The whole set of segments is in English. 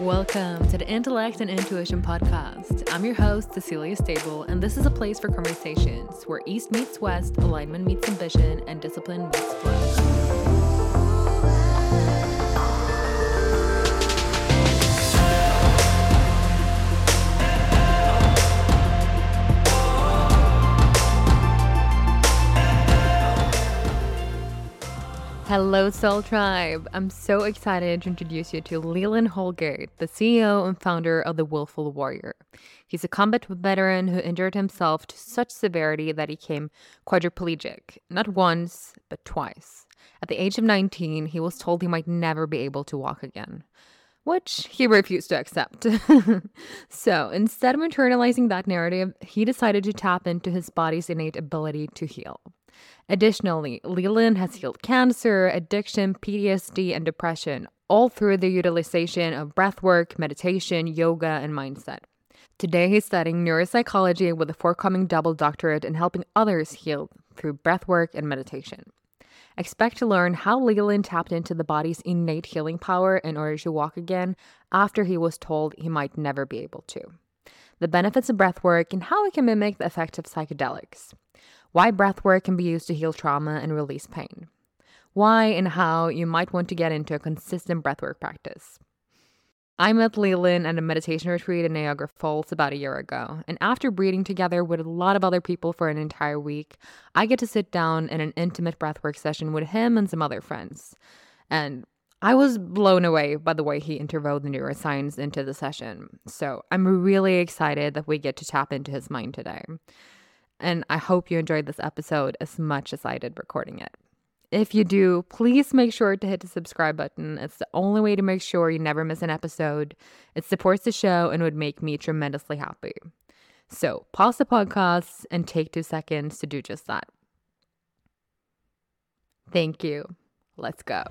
Welcome to the Intellect and Intuition Podcast. I'm your host, Cecilia Stable, and this is a place for conversations where East meets West, alignment meets ambition, and discipline meets flow. Hello, Soul Tribe. I'm so excited to introduce you to Leland Hollgate, the CEO and founder of the Willful Warrior. He's a combat veteran who injured himself to such severity that he became quadriplegic, not once, but twice. At the age of 19, he was told he might never be able to walk again, which he refused to accept. so instead of internalizing that narrative, he decided to tap into his body's innate ability to heal. Additionally, Leland has healed cancer, addiction, PTSD, and depression, all through the utilization of breathwork, meditation, yoga, and mindset. Today, he's studying neuropsychology with a forthcoming double doctorate in helping others heal through breathwork and meditation. Expect to learn how Leland tapped into the body's innate healing power in order to walk again after he was told he might never be able to. The benefits of breathwork and how it can mimic the effects of psychedelics why breathwork can be used to heal trauma and release pain, why and how you might want to get into a consistent breathwork practice. I met Leland at a meditation retreat in Niagara Falls about a year ago, and after breathing together with a lot of other people for an entire week, I get to sit down in an intimate breathwork session with him and some other friends. And I was blown away by the way he interwove the neuroscience into the session. So I'm really excited that we get to tap into his mind today and I hope you enjoyed this episode as much as I did recording it. If you do, please make sure to hit the subscribe button. It's the only way to make sure you never miss an episode. It supports the show and would make me tremendously happy. So, pause the podcast and take two seconds to do just that. Thank you. Let's go.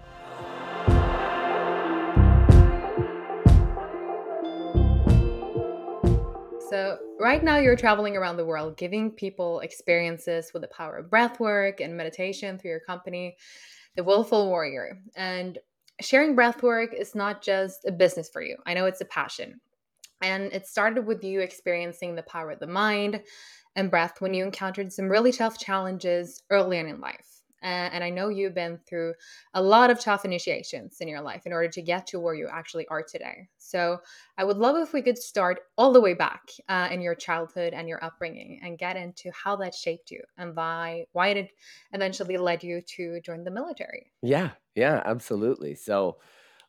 So, right now you're traveling around the world giving people experiences with the power of breath work and meditation through your company, The Willful Warrior. And sharing breath work is not just a business for you, I know it's a passion. And it started with you experiencing the power of the mind and breath when you encountered some really tough challenges early on in life. Uh, and I know you've been through a lot of tough initiations in your life in order to get to where you actually are today. So I would love if we could start all the way back uh, in your childhood and your upbringing and get into how that shaped you and why why it eventually led you to join the military. Yeah, yeah, absolutely. So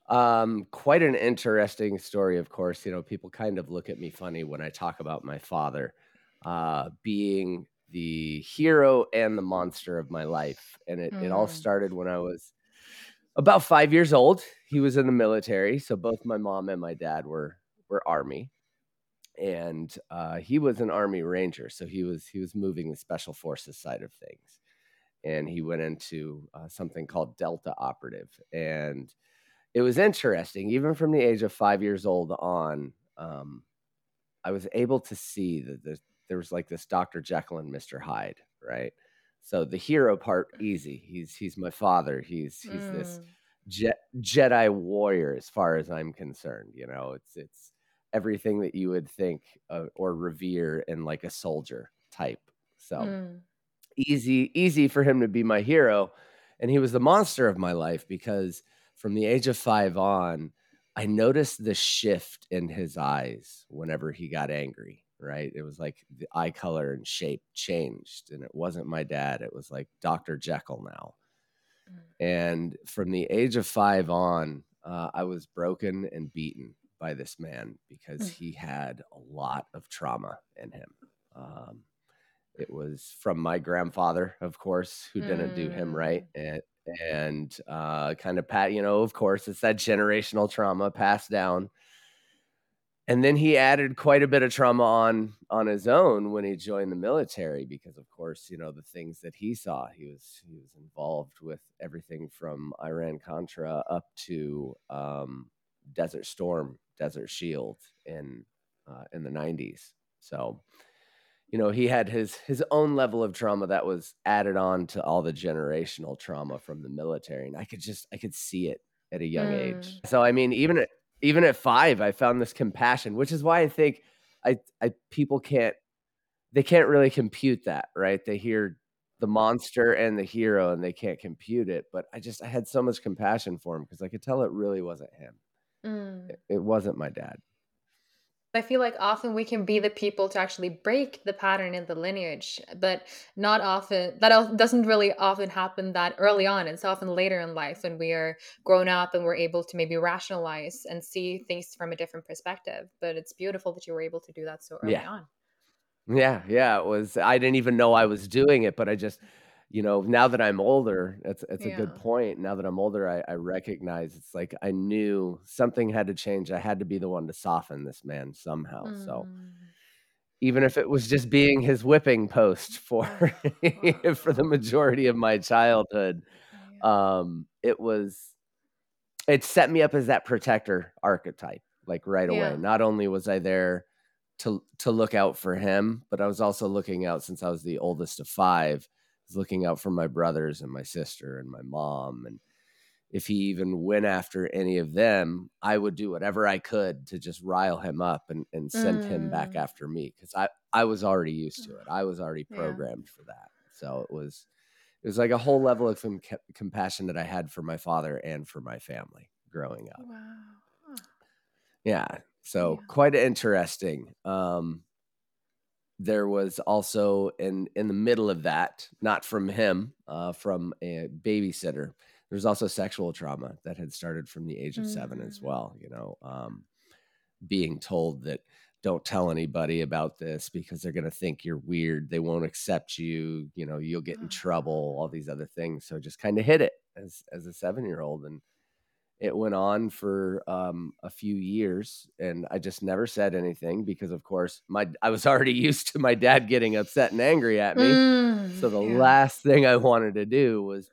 um, quite an interesting story, of course. You know, people kind of look at me funny when I talk about my father uh, being the hero and the monster of my life. And it, mm. it all mm. started when I was about five years old. He was in the military. So both my mom and my dad were were army. And uh, he was an army ranger. So he was he was moving the special forces side of things. And he went into uh, something called Delta Operative. And it was interesting, even from the age of five years old on, um, I was able to see that the there was like this Dr. Jekyll and Mr. Hyde, right? So the hero part easy. He's he's my father. He's he's mm. this Je- Jedi warrior as far as I'm concerned, you know. It's it's everything that you would think uh, or revere in like a soldier type. So mm. easy easy for him to be my hero and he was the monster of my life because from the age of 5 on I noticed the shift in his eyes whenever he got angry right? It was like the eye color and shape changed, and it wasn't my dad. It was like Dr. Jekyll now. Mm. And from the age of five on, uh, I was broken and beaten by this man because mm. he had a lot of trauma in him. Um, it was from my grandfather, of course, who didn't do him right, mm. and and uh, kind of pat, you know, of course, it's that generational trauma passed down and then he added quite a bit of trauma on on his own when he joined the military because of course you know the things that he saw he was he was involved with everything from iran contra up to um, desert storm desert shield in uh, in the 90s so you know he had his his own level of trauma that was added on to all the generational trauma from the military and i could just i could see it at a young mm. age so i mean even even at five, I found this compassion, which is why I think I, I people can't they can't really compute that, right? They hear the monster and the hero and they can't compute it. But I just I had so much compassion for him because I could tell it really wasn't him. Mm. It, it wasn't my dad. I feel like often we can be the people to actually break the pattern in the lineage, but not often. That doesn't really often happen that early on. It's often later in life when we are grown up and we're able to maybe rationalize and see things from a different perspective. But it's beautiful that you were able to do that so early Yeah. on. Yeah, yeah. It was I didn't even know I was doing it, but I just you know, now that I'm older, it's it's a good point. Now that I'm older, I, I recognize it's like I knew something had to change. I had to be the one to soften this man somehow. So Mm. even if it was just being his whipping post for for the majority of my childhood, um, it was it set me up as that protector archetype, like right away. Yeah. Not only was I there to to look out for him, but I was also looking out since I was the oldest of five. Was looking out for my brothers and my sister and my mom. And if he even went after any of them, I would do whatever I could to just rile him up and, and send him back Mm. after me because I, I was already used to it. I was already Yeah. programmed for that. So it was it was like a whole level of com- compassion that I had for my father and for my family growing up. Wow. Yeah. So Yeah. quite interesting. Um, there was also in in the middle of that, not from him, uh, from a babysitter. There's also sexual trauma that had started from the age of seven as Mm. well. You know, um, being told that don't tell anybody about this because they're going to think you're weird. They won't accept you. You know, you'll get in trouble. All these other things. So just kind of hit it as as a seven year old and it went on for um, a few years and i just never said anything because of course my i was already used to my dad getting upset and angry at me Mm. so the Yeah. last thing i wanted to do was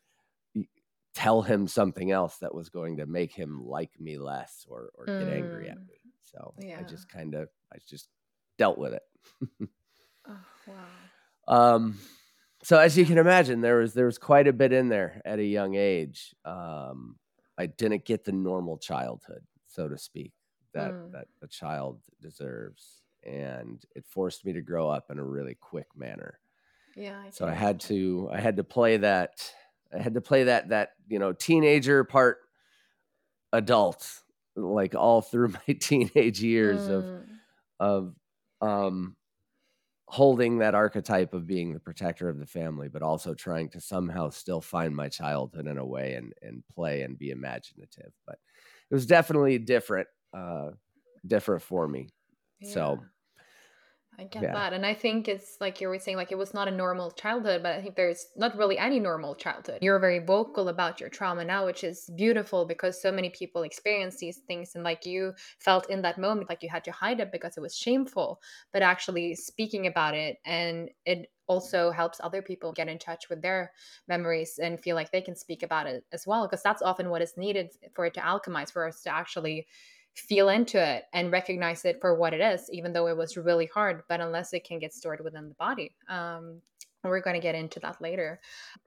tell him something else that was going to make him like me less or or get angry at Mm. me so i just kind of i just dealt with it Oh, wow. um so as you can imagine there was there was quite a bit in there at a young age um i didn't get the normal childhood so to speak that Mm. that a child deserves and it forced me to grow up in a really quick manner Yeah, I so i had to i had to play that i had to play that that you know teenager part adult like all through my teenage years of Mm. of um holding that archetype of being the protector of the family, but also trying to somehow still find my childhood in a way and and play and be imaginative. But it was definitely different, uh, different for me. Yeah. So I get yeah, that. And I think it's like you were saying, like it was not a normal childhood, but I think there's not really any normal childhood. You're very vocal about your trauma now, which is beautiful because so many people experience these things. And like you felt in that moment, like you had to hide it because it was shameful, but actually speaking about it. And it also helps other people get in touch with their memories and feel like they can speak about it as well. Because that's often what is needed for it to alchemize, for us to actually feel into it and recognize it for what it is, even though it was really hard. But unless it can get stored within the body, um, we're going to get into that later.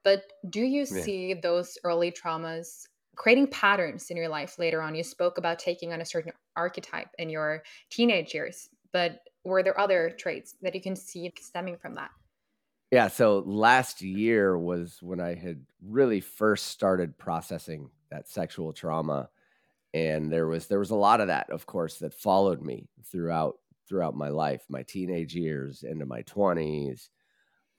But do you yeah, see those early traumas creating patterns in your life later on? You spoke about taking on a certain archetype in your teenage years, but were there other traits that you can see stemming from that? yeah. So last year was when I had really first started processing that sexual trauma, and there was there was a lot of that, of course, that followed me throughout throughout my life, my teenage years, into my twenties,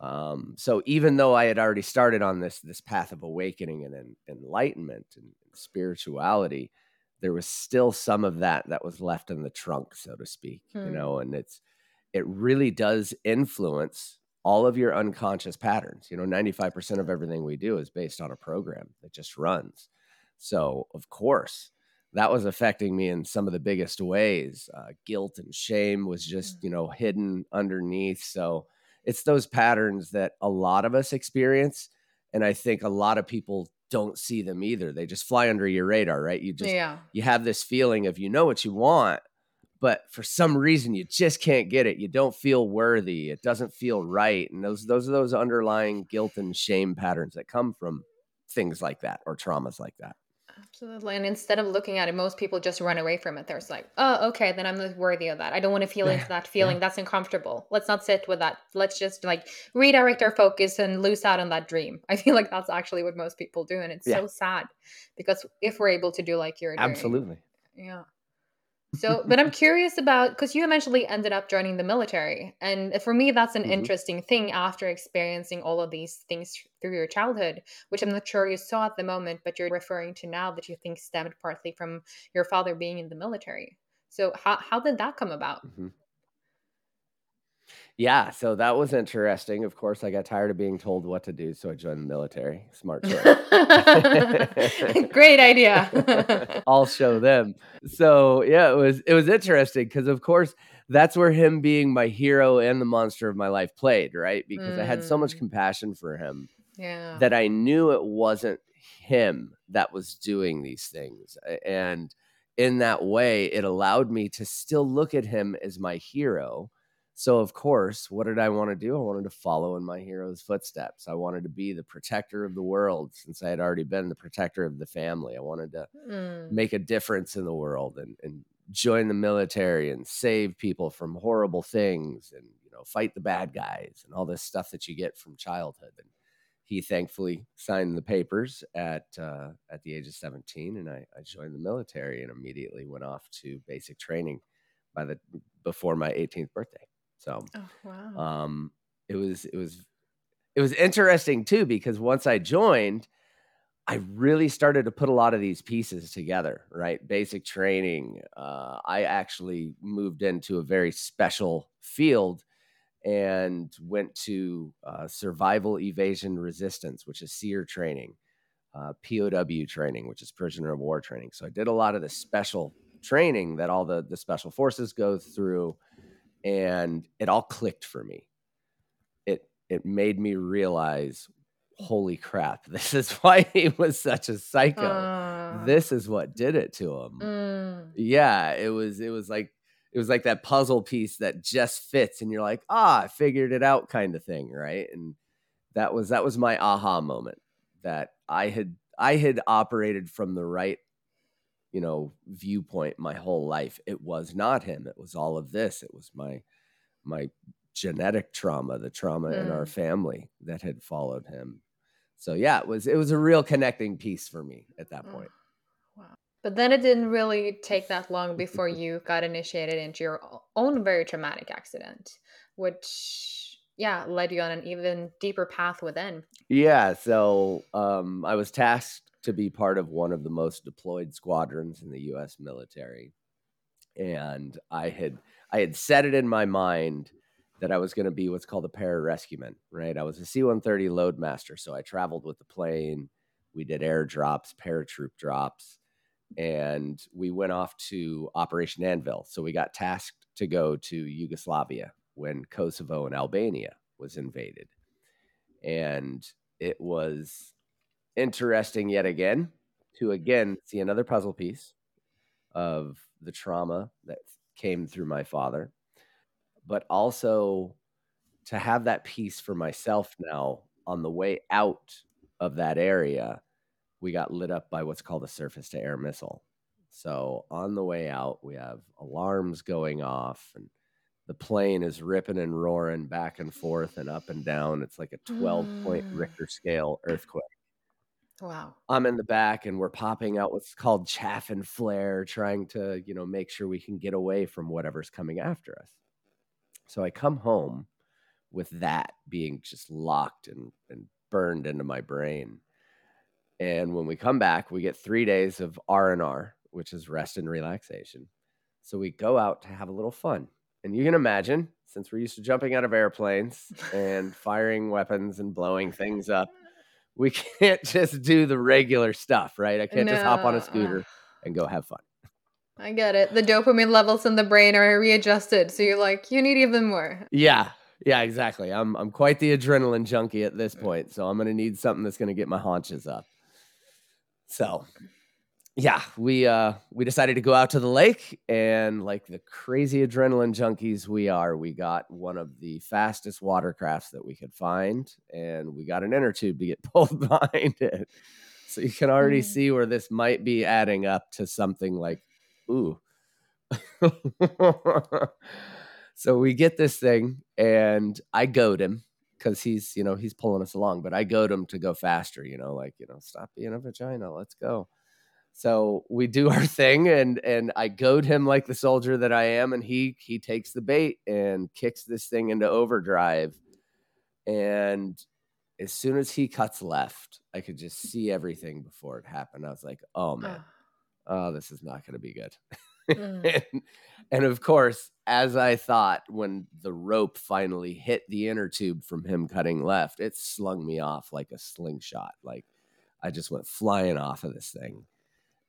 Um, so even though I had already started on this this path of awakening and en- enlightenment and spirituality, there was still some of that that was left in the trunk, so to speak. You Hmm. know, and it's it really does influence all of your unconscious patterns. You know, ninety five percent of everything we do is based on a program that just runs. So of course. That was affecting me in some of the biggest ways. Uh, guilt and shame was just, you Mm. know, hidden underneath. So, it's those patterns that a lot of us experience and i think a lot of people don't see them either they just fly under your radar right you just Yeah. you have this feeling of you know what you want but for some reason you just can't get it you don't feel worthy it doesn't feel right and those those are those underlying guilt and shame patterns that come from things like that or traumas like that Absolutely. And instead of looking at it, most people just run away from it. There's like, oh, okay, then I'm not worthy of that. I don't want to feel into that feeling. Yeah. That's uncomfortable. Let's not sit with that. Let's just like redirect our focus and lose out on that dream. I feel like that's actually what most people do. And it's Yeah. so sad because if we're able to do like you're doing, Absolutely. yeah. So, but I'm curious about because you eventually ended up joining the military. And for me, that's an Mhm. interesting thing after experiencing all of these things through your childhood, which I'm not sure you saw at the moment, but you're referring to now that you think stemmed partly from your father being in the military. So, how, how did that come about? Mhm. Yeah, so that was interesting. Of course, I got tired of being told what to do, so I joined the military. Smart choice. Great idea. I'll show them. So yeah, it was it was interesting because of course that's where him being my hero and the monster of my life played, right? Because I had so much Mm. compassion for him yeah. that I knew it wasn't him that was doing these things. And in that way, it allowed me to still look at him as my hero. So, of course, what did I want to do? I wanted to follow in my hero's footsteps. I wanted to be the protector of the world since I had already been the protector of the family. I wanted to Mm. make a difference in the world and, and join the military and save people from horrible things and you know fight the bad guys and all this stuff that you get from childhood and he thankfully signed the papers at uh, at the age of 17 and I, I joined the military and immediately went off to basic training by the before my 18th birthday so Oh, wow. um it was it was it was interesting too because once i joined i really started to put a lot of these pieces together right? Basic training uh, i actually moved into a very special field and went to uh, survival evasion resistance which is SERE training uh, pow training which is prisoner of war training. So i did a lot of the special training that all the the special forces go through and it all clicked for me. It it made me realize holy crap this is why he was such a psycho. Uh, this is what did it to him. Mm. yeah it was it was like it was like that puzzle piece that just fits and you're like ah i figured it out kind of thing right? And that was that was my aha moment that i had i had operated from the right you know viewpoint my whole life it was not him it was all of this it was my my genetic trauma the trauma in our Mm. family that had followed him so yeah it was it was a real connecting piece for me at that Oh, point wow. But then it didn't really take that long before you got initiated into your own very traumatic accident, which, yeah, led you on an even deeper path within. Yeah, so um, I was tasked to be part of one of the most deployed squadrons in the U.S. military, and I had I had set it in my mind that I was going to be what's called a pararescueman. Right, I was a C-130 loadmaster, so I traveled with the plane. We did air drops, paratroop drops, and we went off to Operation Anvil. So we got tasked to go to Yugoslavia when Kosovo and Albania was invaded, and it was interesting yet again to again see another puzzle piece of the trauma that came through my father, but also to have that piece for myself now on the way out of that area, we got lit up by what's called a surface to air missile. So on the way out, we have alarms going off and the plane is ripping and roaring back and forth and up and down. It's like a 12 point Mm. Richter scale earthquake. Wow. I'm in the back and we're popping out what's called chaff and flare, trying to, you know, make sure we can get away from whatever's coming after us. So I come home with that being just locked and, and burned into my brain. And when we come back, we get three days of R and R, which is rest and relaxation. So we go out to have a little fun. And you can imagine, since we're used to jumping out of airplanes and firing weapons and blowing things up, we can't just do the regular stuff, right? I can't just hop on a scooter and go have fun. I get it. The dopamine levels in the brain are readjusted. So you're like, you need even more. Yeah. Yeah, exactly. I'm I'm quite the adrenaline junkie at this mm. point, so I'm going to need something that's going to get my haunches up. So, yeah, we uh we decided to go out to the lake and like the crazy adrenaline junkies we are, we got one of the fastest watercrafts that we could find and we got an inner tube to get pulled behind it. So you can already Mm. see where this might be adding up to something like, ooh. so we get this thing, and I goad him because he's, you know, he's pulling us along, but I goad him to go faster, you know, like, you know, stop being a vagina, let's go. So we do our thing, and and I goad him like the soldier that I am, and he he takes the bait and kicks this thing into overdrive, and as soon as he cuts left, I could just see everything before it happened. I was like, oh man, Oh. this is not going to be good. Mm. and, and of course, as I thought, when the rope finally hit the inner tube from him cutting left, it slung me off like a slingshot. Like I just went flying off of this thing.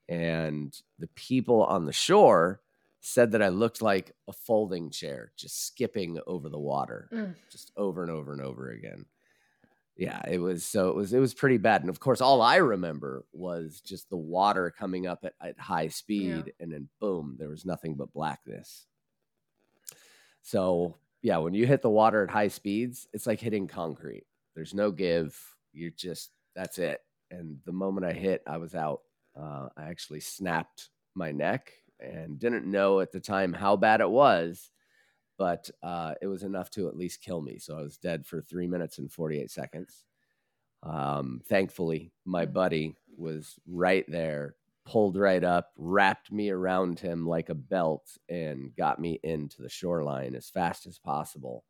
And the people on the shore said that I looked like a folding chair, just skipping over the water Mm. just over and over and over again. Yeah, it was so it was it was pretty bad. And of course, all I remember was just the water coming up at, at high speed, and then boom, there was nothing but blackness. So yeah, when you hit the water at high speeds, it's like hitting concrete. There's no give. You're just that's it. And the moment I hit, I was out. Uh, I actually snapped my neck and didn't know at the time how bad it was but uh, it was enough to at least kill me. So I was dead for three minutes and 48 seconds. Um, thankfully, my buddy was right there, pulled right up, wrapped me around him like a belt, and got me into the shoreline as fast as possible.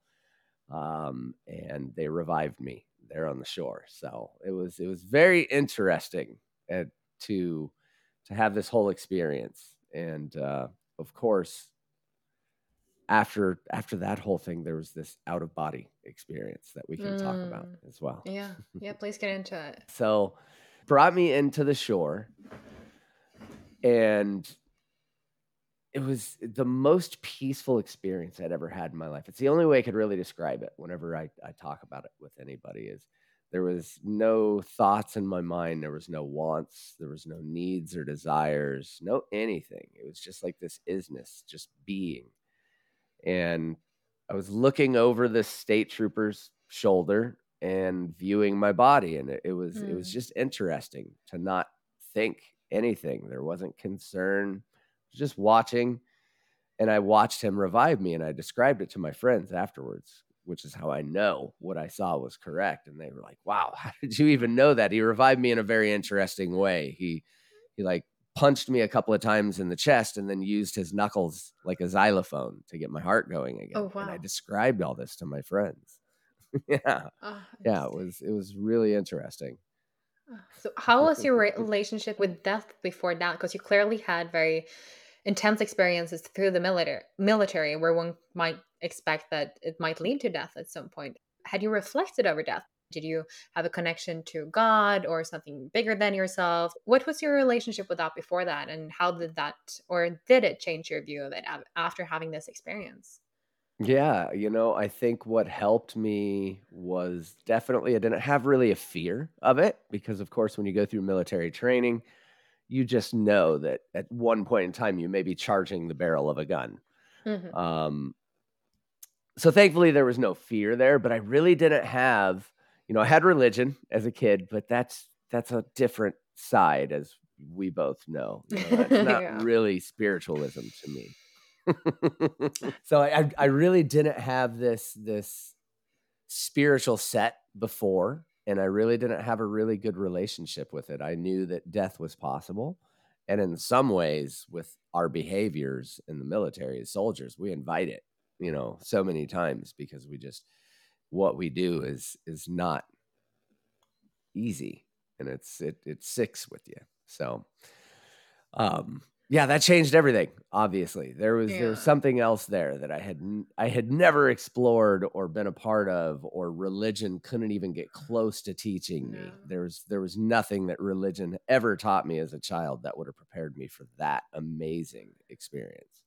Um, and they revived me there on the shore. So it was it was very interesting uh, to to have this whole experience. And uh, of course, after after that whole thing there was this out of body experience that we can talk about Mm. as well Yeah. Yeah. Please get into it. so brought me into the shore and it was the most peaceful experience i'd ever had in my life it's the only way i could really describe it whenever i, I talk about it with anybody is there was no thoughts in my mind there was no wants there was no needs or desires no anything it was just like this isness just being and I was looking over this state trooper's shoulder and viewing my body, and it, it was it was Mm. just interesting to not think anything. There wasn't concern, just watching, and I watched him revive me, and I described it to my friends afterwards, which is how I know what I saw was correct. And they were like, "Wow, how did you even know that?" He revived me in a very interesting way. He he like punched me a couple of times in the chest and then used his knuckles like a xylophone to get my heart going again. Oh, wow. And I described all this to my friends. yeah. Oh, Yeah, it was it was really interesting. Oh, So, how was your relationship with death before that? Because you clearly had very intense experiences through the military, military, where one might expect that it might lead to death at some point. Had you reflected over death? Did you have a connection to God or something bigger than yourself? What was your relationship with that before that, and how did that, or did it change your view of it after having this experience? Yeah, you know, I think what helped me was definitely I didn't have really a fear of it because of course when you go through military training, you just know that at one point in time you may be charging the barrel of a gun. hmm Um so thankfully there was no fear there, but I really didn't have, you know, I had religion as a kid, but that's that's a different side as we both know. You know, that's not yeah. really spiritualism to me. so I, I I really didn't have this this spiritual set before, and I really didn't have a really good relationship with it. I knew that death was possible, and in some ways, with our behaviors in the military as soldiers, we invite it. You know, so many times because we just what we do is is not easy, and it's it it sicks with you. So um yeah that changed everything obviously there was there was something else there that i had n- i had never explored or been a part of or religion couldn't even get close to teaching me No. there was there was nothing that religion ever taught me as a child that would have prepared me for that amazing experience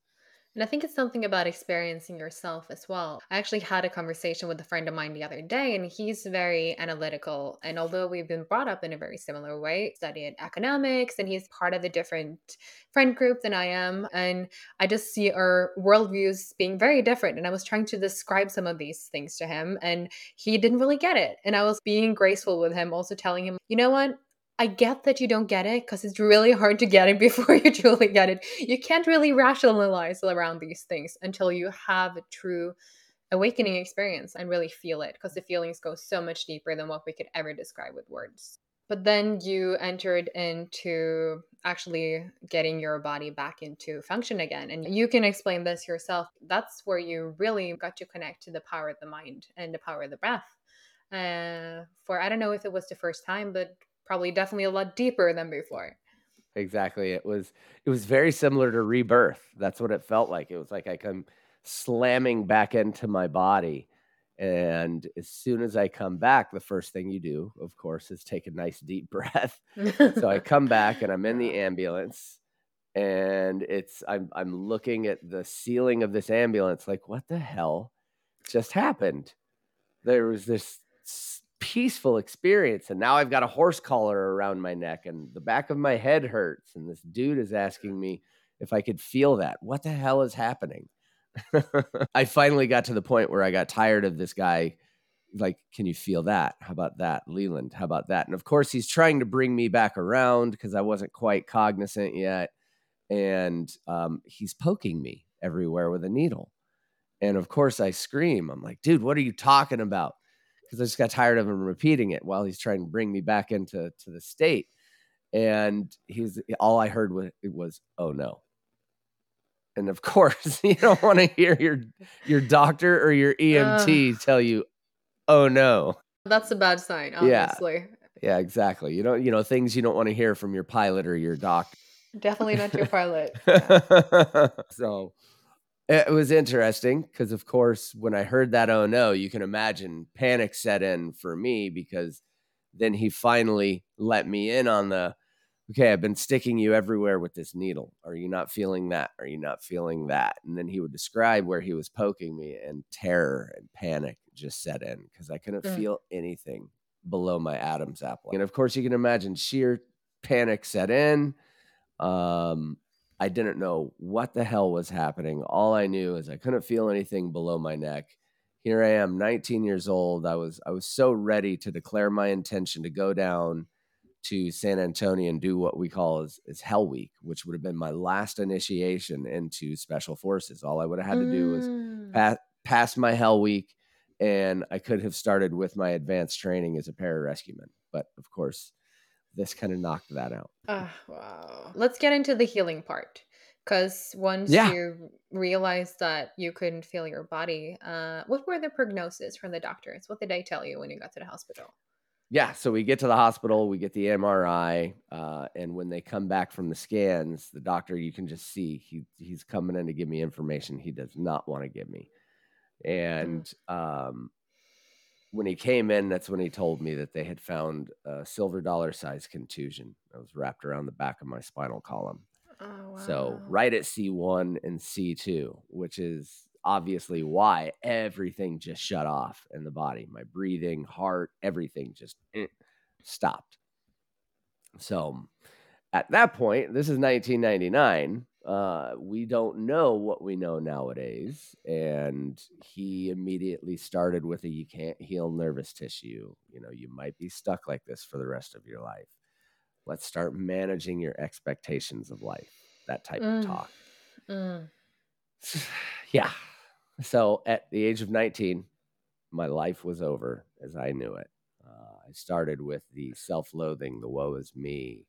And I think it's something about experiencing yourself as well. I actually had a conversation with a friend of mine the other day, and he's very analytical. And although we've been brought up in a very similar way, studied economics, and he's part of a different friend group than I am. And I just see our worldviews being very different. And I was trying to describe some of these things to him, and he didn't really get it. And I was being graceful with him, also telling him, you know what? I get that you don't get it because it's really hard to get it before you truly get it. You can't really rationalize around these things until you have a true awakening experience and really feel it because the feelings go so much deeper than what we could ever describe with words. But then you entered into actually getting your body back into function again. And you can explain this yourself. That's where you really got to connect to the power of the mind and the power of the breath. Uh, for I don't know if it was the first time, but probably definitely a lot deeper than before. Exactly. It was it was very similar to rebirth. That's what it felt like. It was like I come slamming back into my body. And as soon as I come back, the first thing you do, of course, is take a nice deep breath. so I come back and I'm in the ambulance and it's I'm I'm looking at the ceiling of this ambulance like what the hell just happened? There was this peaceful experience and now I've got a horse collar around my neck and the back of my head hurts and this dude is asking me if I could feel that. What the hell is happening? I finally got to the point where I got tired of this guy. Like, can you feel that? How about that? Leland, how about that? And of course, he's trying to bring me back around because I wasn't quite cognizant yet. And um, he's poking me everywhere with a needle. And of course, I scream. I'm like, dude, what are you talking about? Because I just got tired of him repeating it while he's trying to bring me back into to the state. And he's all I heard was, was oh no and of course, you don't want to hear your your doctor or your EMT uh, tell you, "Oh no." That's a bad sign, obviously. Yeah. Yeah, exactly. You don't, you know, things you don't want to hear from your pilot or your doc. Definitely not your pilot. Yeah. so it was interesting because, of course, when I heard that, oh no, you can imagine panic set in for me because then he finally let me in on the okay, I've been sticking you everywhere with this needle. Are you not feeling that? Are you not feeling that? And then he would describe where he was poking me, and terror and panic just set in because I couldn't feel anything below my Adam's apple. And of course, you can imagine sheer panic set in. Um, I didn't know what the hell was happening. All I knew is I couldn't feel anything below my neck. Here I am, 19 years old. I was I was so ready to declare my intention to go down to San Antonio and do what we call as, as Hell Week, which would have been my last initiation into Special Forces. All I would have had to do was mm. pass, pass my Hell Week, and I could have started with my advanced training as a pararescueman. But of course, this kind of knocked that out. Oh, wow. Let's get into the healing part. Because once yeah. you realized that you couldn't feel your body, uh, what were the prognosis from the doctors? What did they tell you when you got to the hospital? yeah, so we get to the hospital, we get the MRI, uh, and when they come back from the scans, the doctor you can just see he he's coming in to give me information he does not want to give me, and um, when he came in, that's when he told me that they had found a silver dollar size contusion that was wrapped around the back of my spinal column. Oh, wow. So right at C one and C two, which is obviously why everything just shut off in the body. My breathing, heart, everything just eh, stopped. So at that point, this is 1999. Uh, we don't know what we know nowadays. And he immediately started with a you can't heal nervous tissue. You know, you might be stuck like this for the rest of your life. Let's start managing your expectations of life. That type mm. of talk. Mm. yeah, so at the age of 19, my life was over as I knew it. Uh, I started with the self loathing, the woe is me.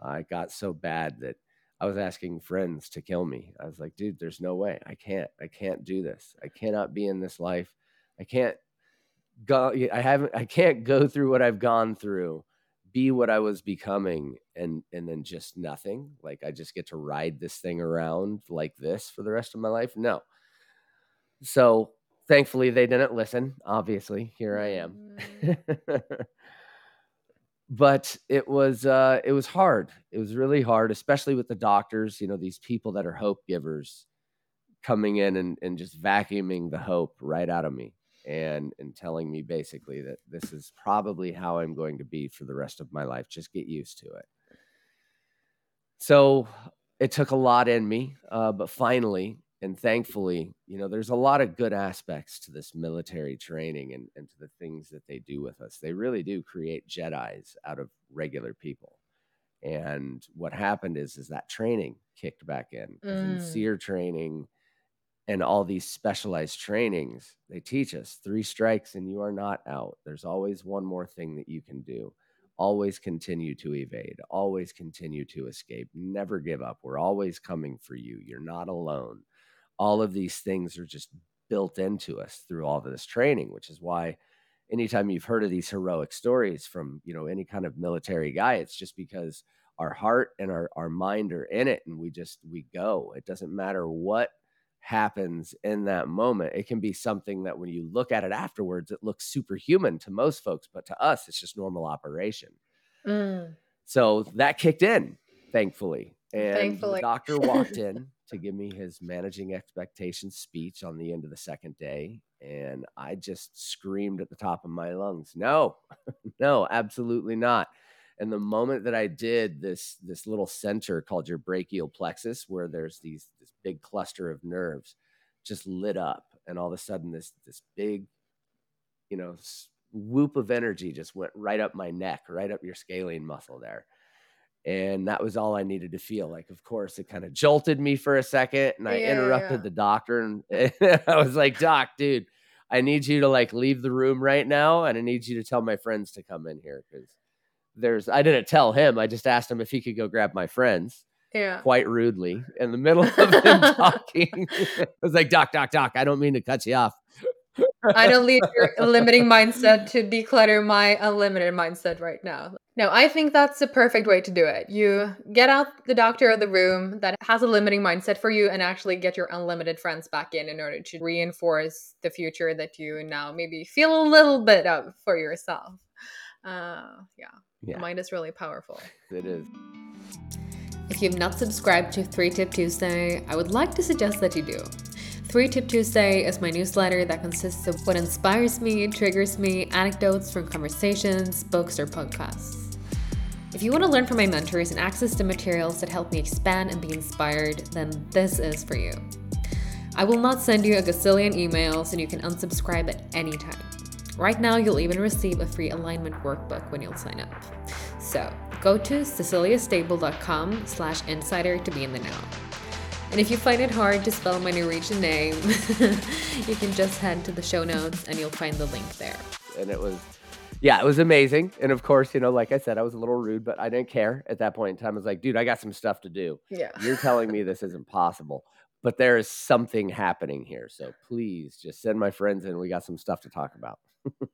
I got so bad that I was asking friends to kill me. I was like, dude, there's no way. I can't. I can't do this. I cannot be in this life. I can't go I haven't I can't go through what I've gone through, be what I was becoming and and then just nothing. Like I just get to ride this thing around like this for the rest of my life. No. So thankfully they didn't listen. Obviously, here I am. Mm. But it was uh, it was hard. It was really hard, especially with the doctors. You know, these people that are hope givers coming in and, and just vacuuming the hope right out of me and and telling me basically that this is probably how I'm going to be for the rest of my life. Just get used to it. So it took a lot in me, uh, but finally and thankfully, you know, there's a lot of good aspects to this military training and, and to the things that they do with us. They really do create Jedi's out of regular people. And what happened is, is that training kicked back in. Mm. SERE training and all these specialized trainings, they teach us three strikes and you are not out. There's always one more thing that you can do. Always continue to evade, always continue to escape, never give up. We're always coming for you. You're not alone all of these things are just built into us through all of this training, which is why anytime you've heard of these heroic stories from, you know, any kind of military guy, it's just because our heart and our, our mind are in it and we just we go. It doesn't matter what happens in that moment. It can be something that when you look at it afterwards, it looks superhuman to most folks, but to us, it's just normal operation. Mm. So that kicked in, thankfully. And thankfully. the doctor walked in to give me his managing expectations speech on the end of the second day. And I just screamed at the top of my lungs, no, no, absolutely not. And the moment that I did this, this little center called your brachial plexus, where there's these this big cluster of nerves, just lit up, and all of a sudden this this big, you know, whoop of energy just went right up my neck, right up your scalene muscle there and that was all I needed to feel. Like, of course, it kind of jolted me for a second, and I yeah, interrupted yeah. the doctor, and, and I was like, "Doc, dude, I need you to like leave the room right now, and I need you to tell my friends to come in here because there's." I didn't tell him. I just asked him if he could go grab my friends. Yeah. Quite rudely in the middle of him talking. I was like, Doc, Doc, Doc, I don't mean to cut you off. I don't leave your limiting mindset to declutter my unlimited mindset right now. No, I think that's the perfect way to do it. You get out the doctor of the room that has a limiting mindset for you and actually get your unlimited friends back in in order to reinforce the future that you now maybe feel a little bit of for yourself. Uh, yeah. yeah. The mind is really powerful. It is. If you've not subscribed to 3 Tip Tuesday, I would like to suggest that you do. 3 Tip Tuesday is my newsletter that consists of what inspires me, triggers me, anecdotes from conversations, books, or podcasts. If you want to learn from my mentors and access the materials that help me expand and be inspired, then this is for you. I will not send you a gazillion emails and you can unsubscribe at any time. Right now, you'll even receive a free alignment workbook when you'll sign up. So go to ceciliastable.com slash insider to be in the know. And if you find it hard to spell my Norwegian name, you can just head to the show notes and you'll find the link there. And it was, yeah, it was amazing. And of course, you know, like I said, I was a little rude, but I didn't care at that point in time. I was like, dude, I got some stuff to do. Yeah. You're telling me this isn't possible, but there is something happening here. So please just send my friends in. We got some stuff to talk about.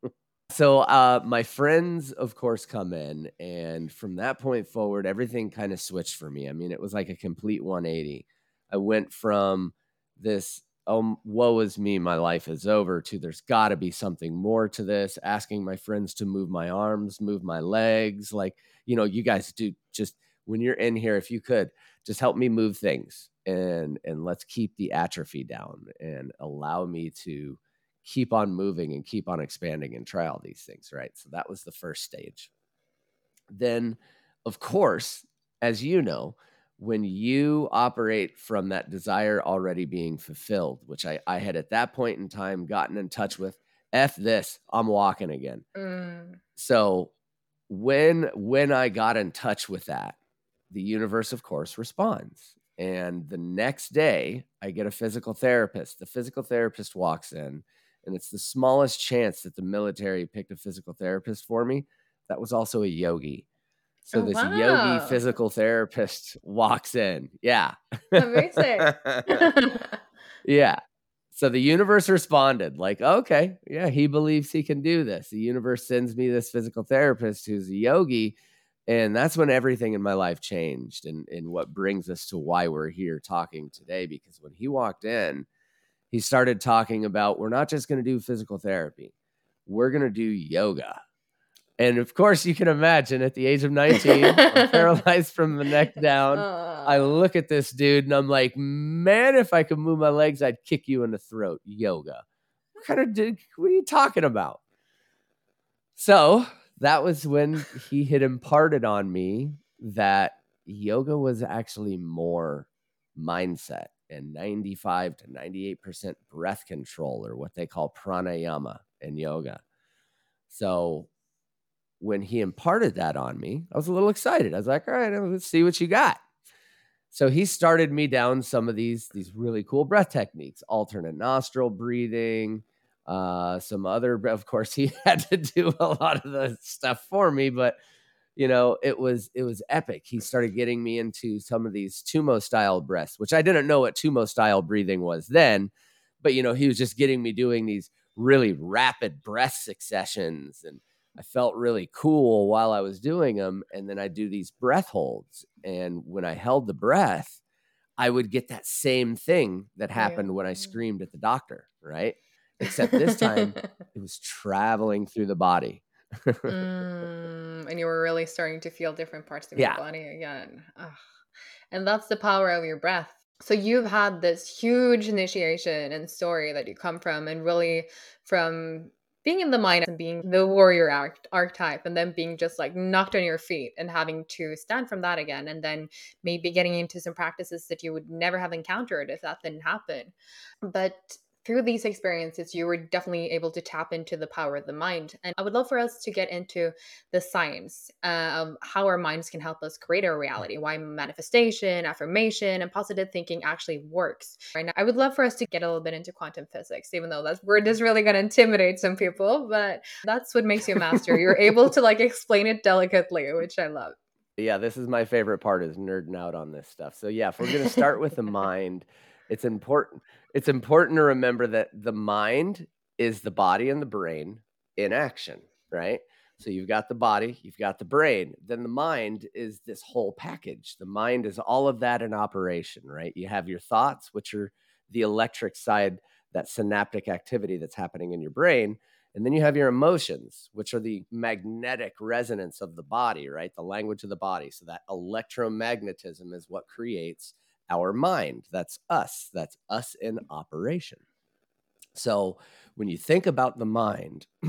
so uh, my friends, of course, come in. And from that point forward, everything kind of switched for me. I mean, it was like a complete 180 I went from this, oh, woe is me, my life is over, to there's got to be something more to this, asking my friends to move my arms, move my legs. Like, you know, you guys do just when you're in here, if you could just help me move things and and let's keep the atrophy down and allow me to keep on moving and keep on expanding and try all these things right so that was the first stage then of course as you know when you operate from that desire already being fulfilled, which I, I had at that point in time gotten in touch with, F this, I'm walking again. Mm. So when when I got in touch with that, the universe, of course, responds. And the next day, I get a physical therapist. The physical therapist walks in, and it's the smallest chance that the military picked a physical therapist for me. That was also a yogi. So oh, this wow. yogi physical therapist walks in. Yeah. Amazing. yeah. So the universe responded like, okay, yeah, he believes he can do this. The universe sends me this physical therapist who's a yogi. And that's when everything in my life changed and, and what brings us to why we're here talking today. Because when he walked in, he started talking about we're not just going to do physical therapy, we're going to do yoga. And of course, you can imagine at the age of 19, I'm paralyzed from the neck down. Uh, I look at this dude and I'm like, man, if I could move my legs, I'd kick you in the throat. Yoga. What kind of dude? What are you talking about? So that was when he had imparted on me that yoga was actually more mindset and 95 to 98% breath control, or what they call pranayama in yoga. So when he imparted that on me, I was a little excited. I was like, all right, let's see what you got. So he started me down some of these these really cool breath techniques, alternate nostril breathing, uh, some other. Of course, he had to do a lot of the stuff for me, but you know, it was it was epic. He started getting me into some of these Tummo style breaths, which I didn't know what Tummo style breathing was then, but you know, he was just getting me doing these really rapid breath successions and I felt really cool while I was doing them and then I do these breath holds and when I held the breath, I would get that same thing that happened when I screamed at the doctor, right? Except this time it was traveling through the body mm, and you were really starting to feel different parts of yeah. your body again. Ugh. And that's the power of your breath. So you've had this huge initiation and story that you come from, and really from being in the mind and being the warrior arch- archetype, and then being just like knocked on your feet and having to stand from that again, and then maybe getting into some practices that you would never have encountered if that didn't happen. But through these experiences, you were definitely able to tap into the power of the mind. And I would love for us to get into the science uh, of how our minds can help us create our reality, why manifestation, affirmation, and positive thinking actually works. Right now, I would love for us to get a little bit into quantum physics, even though that word is really going to intimidate some people, but that's what makes you a master. You're able to like explain it delicately, which I love. Yeah, this is my favorite part is nerding out on this stuff. So yeah, if we're going to start with the mind, it's important it's important to remember that the mind is the body and the brain in action, right? So you've got the body, you've got the brain, then the mind is this whole package. The mind is all of that in operation, right? You have your thoughts, which are the electric side, that synaptic activity that's happening in your brain. And then you have your emotions, which are the magnetic resonance of the body, right? The language of the body. So that electromagnetism is what creates our mind. That's us. That's us in operation. So when you think about the mind,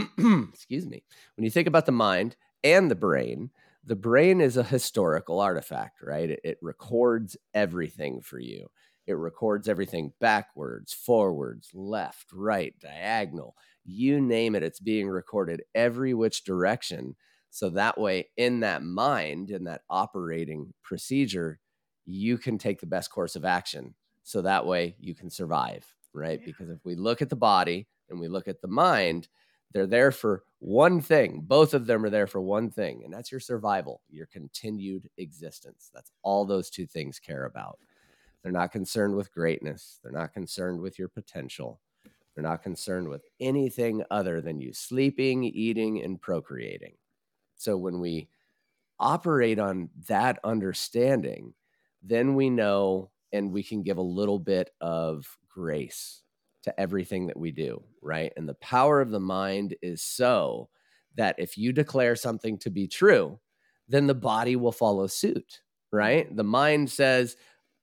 excuse me, when you think about the mind and the brain, the brain is a historical artifact, right? It, it, records everything for you. It records everything backwards, forwards, left, right, diagonal, you name it, it's being recorded every which direction. So that way, in that mind, in that operating procedure, you can take the best course of action. So that way you can survive, right? Yeah. Because if we look at the body and we look at the mind, they're there for one thing. Both of them are there for one thing, and that's your survival, your continued existence. That's all those two things care about. They're not concerned with greatness, they're not concerned with your potential. They're not concerned with anything other than you sleeping, eating, and procreating. So when we operate on that understanding, then we know and we can give a little bit of grace to everything that we do, right? And the power of the mind is so that if you declare something to be true, then the body will follow suit, right? The mind says,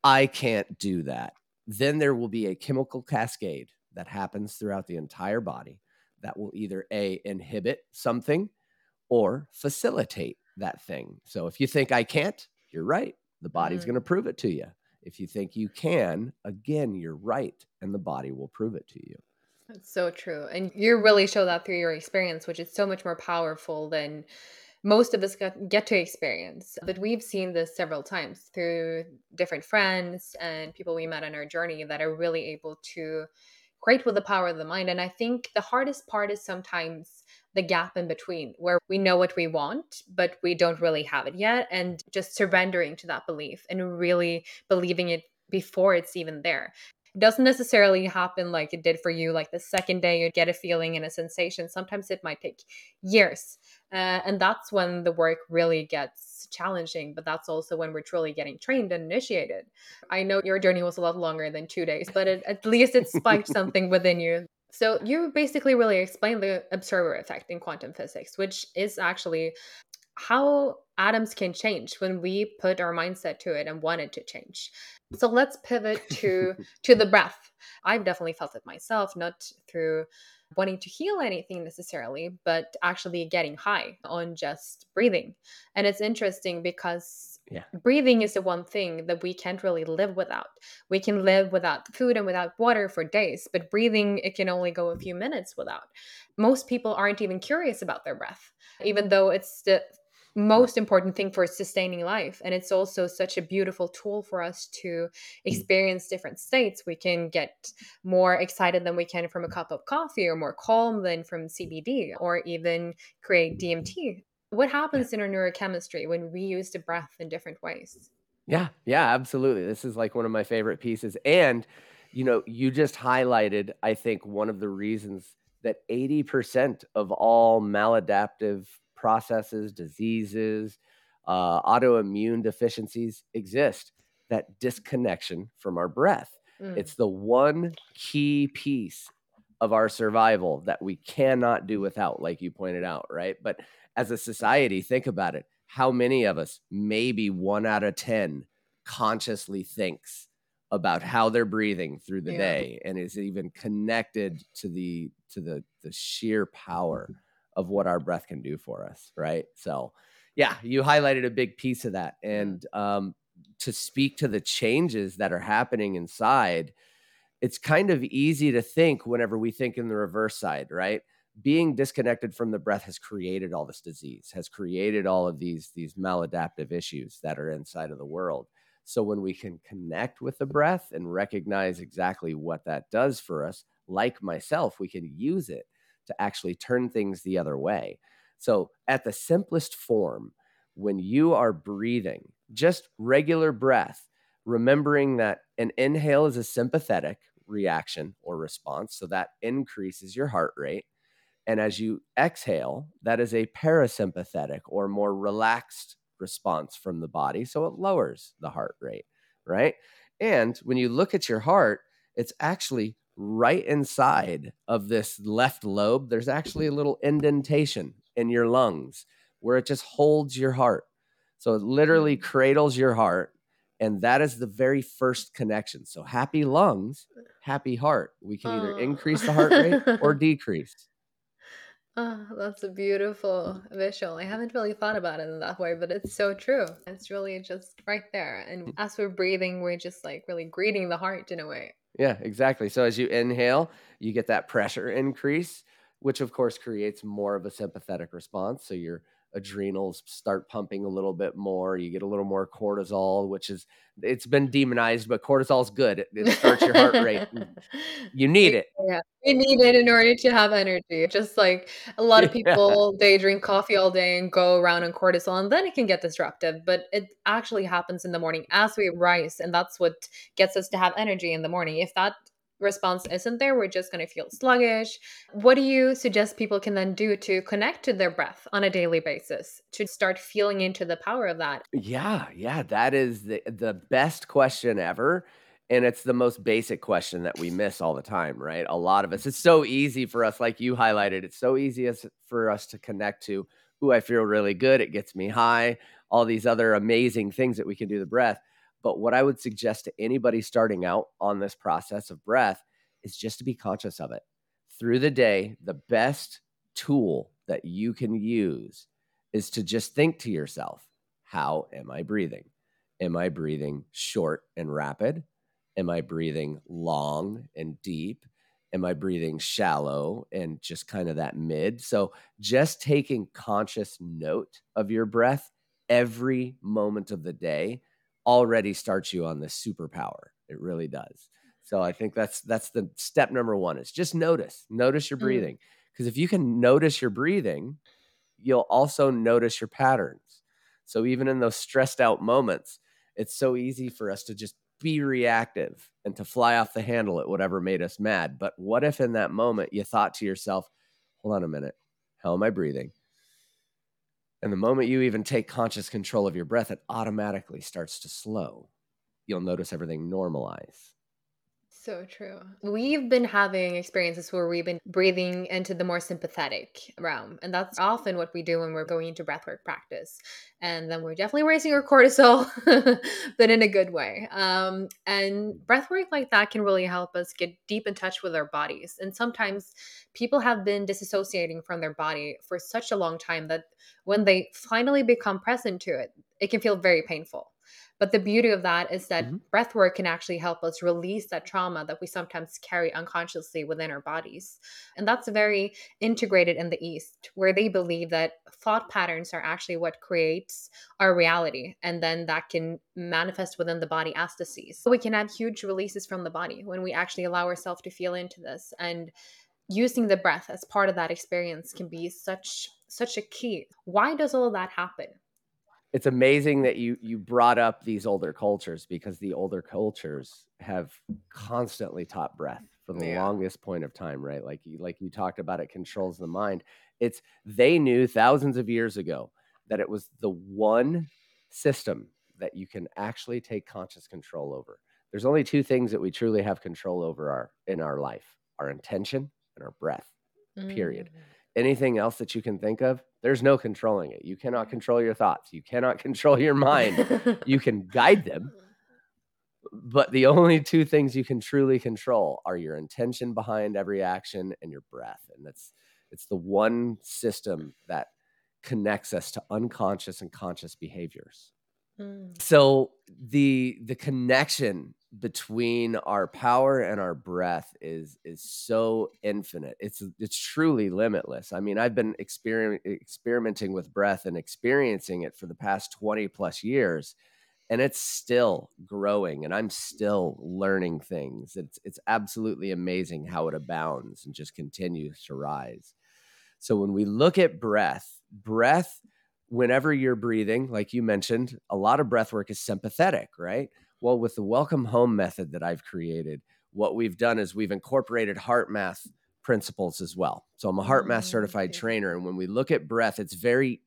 I can't do that. Then there will be a chemical cascade that happens throughout the entire body that will either A, inhibit something or facilitate that thing. So if you think I can't, you're right. The body's mm-hmm. going to prove it to you. If you think you can, again, you're right, and the body will prove it to you. That's so true. And you really show that through your experience, which is so much more powerful than most of us get to experience. But we've seen this several times through different friends and people we met on our journey that are really able to create with the power of the mind. And I think the hardest part is sometimes the gap in between where we know what we want, but we don't really have it yet. And just surrendering to that belief and really believing it before it's even there. It doesn't necessarily happen like it did for you, like the second day you get a feeling and a sensation. Sometimes it might take years. Uh, and that's when the work really gets challenging, but that's also when we're truly getting trained and initiated. I know your journey was a lot longer than two days, but it, at least it spiked something within you so you basically really explained the observer effect in quantum physics, which is actually how atoms can change when we put our mindset to it and want it to change. So let's pivot to to the breath. I've definitely felt it myself, not through wanting to heal anything necessarily, but actually getting high on just breathing. And it's interesting because Yeah. breathing is the one thing that we can't really live without. We can live without food and without water for days, but breathing, it can only go a few minutes without. Most people aren't even curious about their breath, even though it's the most important thing for sustaining life and it's also such a beautiful tool for us to experience different states we can get more excited than we can from a cup of coffee or more calm than from cbd or even create dmt what happens in our neurochemistry when we use the breath in different ways Yeah, yeah, absolutely. This is like one of my favorite pieces. And, you know, you just highlighted, I think, one of the reasons that 80% of all maladaptive processes, diseases, uh, autoimmune deficiencies exist that disconnection from our breath. Mm. It's the one key piece of our survival that we cannot do without, like you pointed out, right? But as a society, think about it. How many of us, maybe one out of 10, consciously thinks about how they're breathing through the Yeah. day and is even connected to the to the the sheer power of what our breath can do for us, right? So, yeah, you highlighted a big piece of that and um to speak to the changes that are happening inside it's kind of easy to think whenever we think in the reverse side, right? Being disconnected from the breath has created all this disease, has created all of these these maladaptive issues that are inside of the world. So when we can connect with the breath and recognize exactly what that does for us, like myself, we can use it to actually turn things the other way. So at the simplest form, when you are breathing, just regular breath, remembering that an inhale is a sympathetic reaction or response. So that increases your heart rate. And as you exhale, that is a parasympathetic or more relaxed response from the body. So it lowers the heart rate, right? And when you look at your heart, it's actually right inside of this left lobe. There's actually a little indentation in your lungs where it just holds your heart. So it literally hmm. cradles your heart. And that is the very first connection. So happy lungs, happy heart. We can either increase the heart rate or decrease. Oh, that's a beautiful visual. I haven't really thought about it in that way, but it's so true. It's really just right there. And mm. as we're breathing, we're just like really greeting the heart in a way. Yeah, exactly. So as you inhale, you get that pressure increase, which of course creates more of a sympathetic response. So your adrenals start pumping a little bit more. You get a little more cortisol, which is it's been demonized, but cortisol is good. It, it starts your heart rate. You need it. Yeah, we need it in order to have energy. Just like a lot of Yeah. people, they drink coffee all day and go around on cortisol, and then it can get disruptive. But it actually happens in the morning as we rise, and that's what gets us to have energy in the morning. If that response isn't there, we're just going to feel sluggish. What do you suggest people can then do to connect to their breath on a daily basis to start feeling into the power of that? Yeah, yeah, that is the the best question ever. And it's the most basic question that we miss all the time, right? A lot of us, it's so easy for us, like you highlighted, it's so easy as, for us to connect to, ooh, I feel really good. It gets me high, all these other amazing things that we can do the breath. But what I would suggest to anybody starting out on this process of breath is just to be conscious of it. Through the day, the best tool that you can use is to just think to yourself, how am I breathing? Am I breathing short and rapid? Am I breathing long and deep? Am I breathing shallow and just kind of that mid? So, just taking conscious note of your breath every moment of the day already starts you on this superpower. It really does. So, I think that's that's the step number 1 is just notice. Notice your Mm. breathing. Because if you can notice your breathing, you'll also notice your patterns. So even in those stressed out moments, it's so easy for us to just be reactive and to fly off the handle at whatever made us mad. But what if in that moment you thought to yourself, hold on a minute, how am I breathing? And the moment you even take conscious control of your breath, it automatically starts to slow. You'll notice everything normalize. So true. We've been having experiences where we've been breathing into the more sympathetic realm. And that's often what we do when we're going into breathwork practice. And then we're definitely raising our cortisol, but in a good way. Um, and breathwork like that can really help us get deep in touch with our bodies. And sometimes people have been disassociating from their body for such a long time that when they finally become present to it, it can feel very painful. But the beauty of that is that mm-hmm. breath work can actually help us release that trauma that we sometimes carry unconsciously within our bodies. And that's very integrated in the East, where they believe that thought patterns are actually what creates our reality. And then that can manifest within the body as disease. So we can have huge releases from the body when we actually allow ourselves to feel into this. And using the breath as part of that experience can be such such a key. Why does all of that happen? It's amazing that you you brought up these older cultures because the older cultures have constantly taught breath from the yeah. longest point of time right? Like you like you talked about it controls the mind. It's they knew thousands of years ago that it was the one system that you can actually take conscious control over. There's only two things that we truly have control over our in our life our intention and our breath period. Mm anything else that you can think of, there's no controlling it. You cannot control your thoughts. You cannot control your mind. you can guide them. But the only two things you can truly control are your intention behind every action and your breath. And that's it's the one system that connects us to unconscious and conscious behaviors. Mm. So the the connection between our power and our breath is is so infinite. It's it's truly limitless. I mean, I've been experiment, experimenting with breath and experiencing it for the past 20 plus years and it's still growing and I'm still learning things. It's it's absolutely amazing how it abounds and just continues to rise. So when we look at breath, breath whenever you're breathing, like you mentioned, a lot of breath work is sympathetic, right? Well, with the welcome home method that I've created, what we've done is we've incorporated HeartMath principles as well. So I'm a HeartMath mm, certified okay. trainer. And when we look at breath, it's very,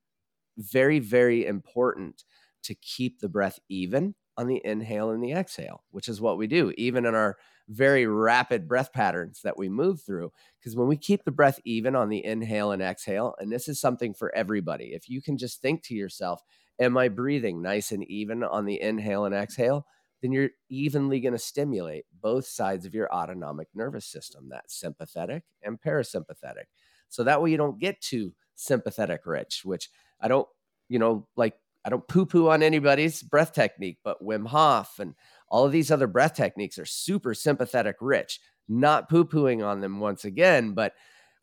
very, very important to keep the breath even on the inhale and the exhale, which is what we do, even in our very rapid breath patterns that we move through. Because when we keep the breath even on the inhale and exhale, and this is something for everybody, if you can just think to yourself, Am I breathing nice and even on the inhale and exhale? Then you're evenly going to stimulate both sides of your autonomic nervous system, that sympathetic and parasympathetic. So that way you don't get too sympathetic rich, which I don't, you know, like I don't poo poo on anybody's breath technique, but Wim Hof and all of these other breath techniques are super sympathetic rich. Not poo pooing on them once again, but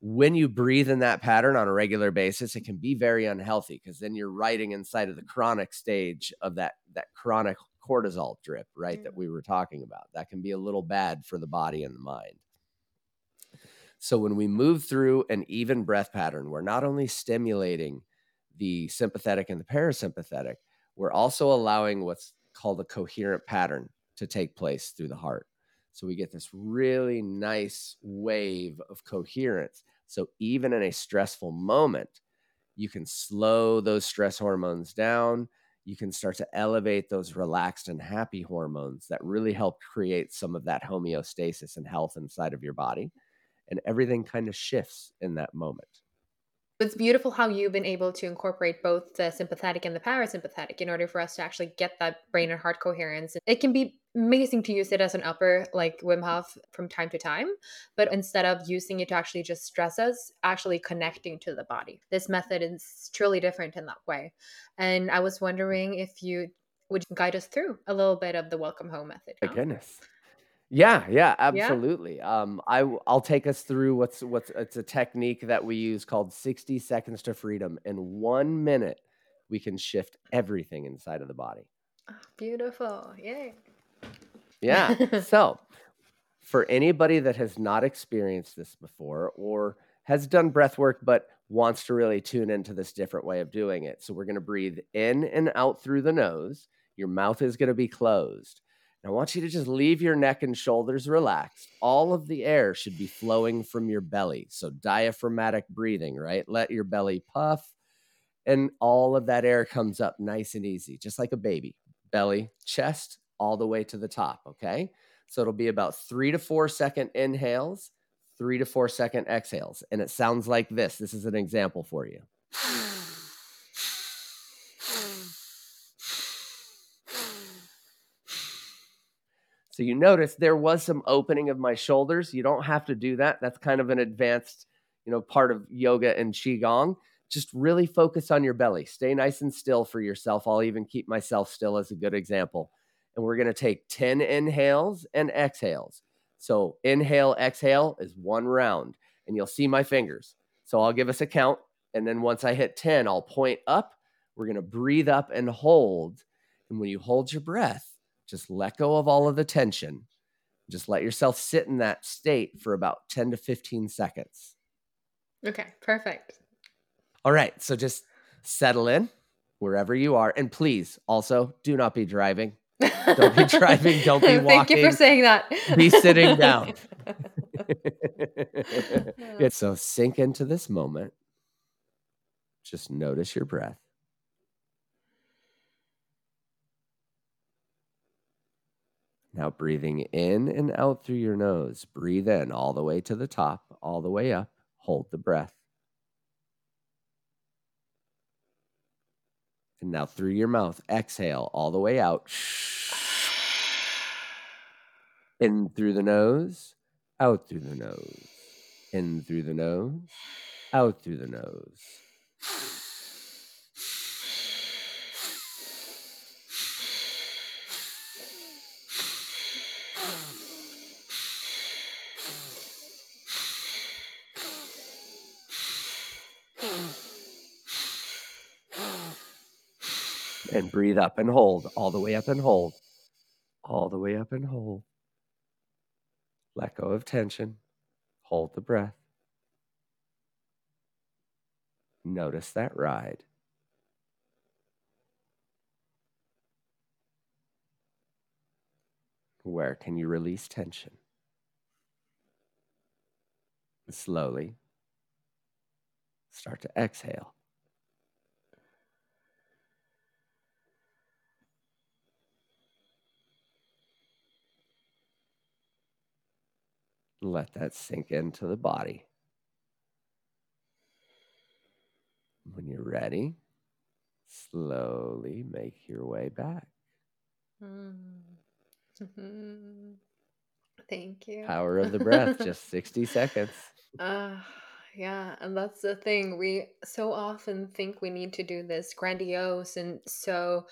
when you breathe in that pattern on a regular basis, it can be very unhealthy because then you're riding inside of the chronic stage of that that chronic cortisol drip, right? Mm. That we were talking about. That can be a little bad for the body and the mind. So when we move through an even breath pattern, we're not only stimulating the sympathetic and the parasympathetic, we're also allowing what's called a coherent pattern to take place through the heart. So we get this really nice wave of coherence. So even in a stressful moment, you can slow those stress hormones down. You can start to elevate those relaxed and happy hormones that really help create some of that homeostasis and health inside of your body. And everything kind of shifts in that moment. So it's beautiful how you've been able to incorporate both the sympathetic and the parasympathetic in order for us to actually get that brain and heart coherence. It can be amazing to use it as an upper, like Wim Hof, from time to time, but instead of using it to actually just stress us, actually connecting to the body. This method is truly different in that way. And I was wondering if you would guide us through a little bit of the welcome home method. My goodness. Yeah, yeah, absolutely. Um, I w- I'll take us through what's what's it's a technique that we use called 60 seconds to freedom. In one minute, we can shift everything inside of the body. Oh, beautiful. Yay. Yeah. so, for anybody that has not experienced this before or has done breath work but wants to really tune into this different way of doing it. So, we're going to breathe in and out through the nose. Your mouth is going to be closed. I want you to just leave your neck and shoulders relaxed. All of the air should be flowing from your belly. So, diaphragmatic breathing, right? Let your belly puff, and all of that air comes up nice and easy, just like a baby. Belly, chest, all the way to the top. Okay. So, it'll be about three to four second inhales, three to four second exhales. And it sounds like this. This is an example for you. So you notice there was some opening of my shoulders. You don't have to do that. That's kind of an advanced, you know, part of yoga and qigong. just really focus on your belly. Stay nice and still for yourself. I'll even keep myself still as a good example. And we're going to take 10 inhales and exhales. So inhale, exhale is one round, and you'll see my fingers. So I'll give us a count. And then once I hit 10, I'll point up. We're going to breathe up and hold. And when you hold your breath, just let go of all of the tension. Just let yourself sit in that state for about 10 to 15 seconds. Okay, perfect. All right. So just settle in wherever you are. And please also do not be driving. Don't be driving. Don't be walking. Thank you for saying that. be sitting down. so sink into this moment. Just notice your breath. Now breathing in and out through your nose. Breathe in all the way to the top, all the way up. Hold the breath. And now through your mouth, exhale all the way out. In through the nose, out through the nose. In through the nose, out through the nose. And breathe up and hold, all the way up and hold, all the way up and hold. Let go of tension, hold the breath. Notice that ride. Where can you release tension? Slowly start to exhale. Let that sink into the body. When you're ready, slowly make your way back. Mm-hmm. Thank you. Power of the breath, just 60 seconds. Uh, yeah, and that's the thing. We so often think we need to do this grandiose and so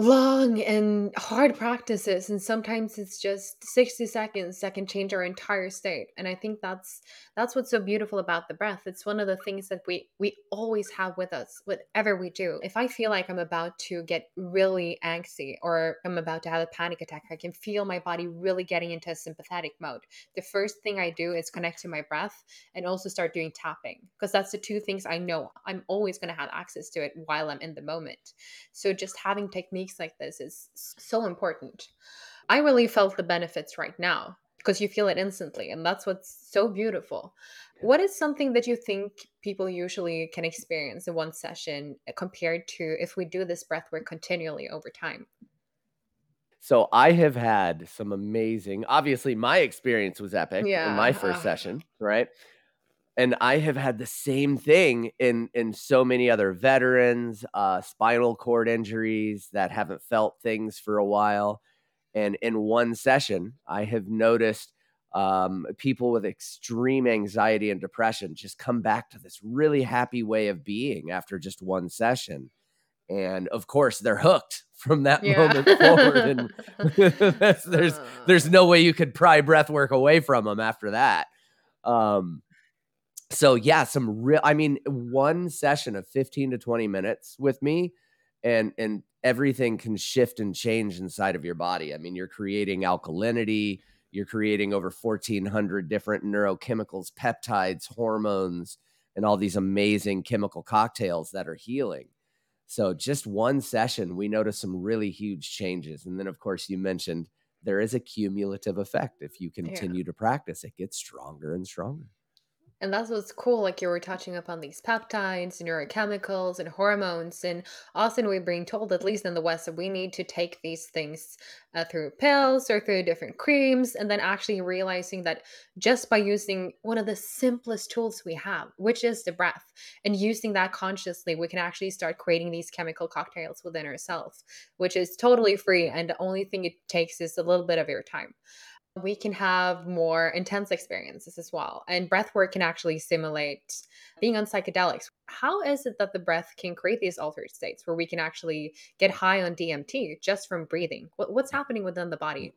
long and hard practices and sometimes it's just 60 seconds that can change our entire state and i think that's that's what's so beautiful about the breath. It's one of the things that we we always have with us whatever we do. If i feel like i'm about to get really angsty or i'm about to have a panic attack i can feel my body really getting into a sympathetic mode. The first thing i do is connect to my breath and also start doing tapping because that's the two things i know i'm always going to have access to it while i'm in the moment. So just having techniques like this is so important. I really felt the benefits right now because you feel it instantly, and that's what's so beautiful. What is something that you think people usually can experience in one session uh, compared to if we do this breath work continually over time? So I have had some amazing. Obviously, my experience was epic yeah. in my first session, right? And I have had the same thing in in so many other veterans, uh, spinal cord injuries that haven't felt things for a while, and in one session, I have noticed um, people with extreme anxiety and depression just come back to this really happy way of being after just one session, and of course, they're hooked from that yeah. moment forward, and there's there's no way you could pry breath work away from them after that. Um, so yeah, some real I mean, one session of 15 to 20 minutes with me and and everything can shift and change inside of your body. I mean, you're creating alkalinity, you're creating over 1400 different neurochemicals, peptides, hormones, and all these amazing chemical cocktails that are healing. So just one session, we notice some really huge changes. And then of course you mentioned there is a cumulative effect. If you continue yeah. to practice, it gets stronger and stronger. And that's what's cool. Like you were touching upon these peptides neurochemicals and hormones. And often we're being told, at least in the West, that we need to take these things uh, through pills or through different creams. And then actually realizing that just by using one of the simplest tools we have, which is the breath, and using that consciously, we can actually start creating these chemical cocktails within ourselves, which is totally free. And the only thing it takes is a little bit of your time. We can have more intense experiences as well. And breath work can actually simulate being on psychedelics. How is it that the breath can create these altered states where we can actually get high on DMT just from breathing? what's happening within the body?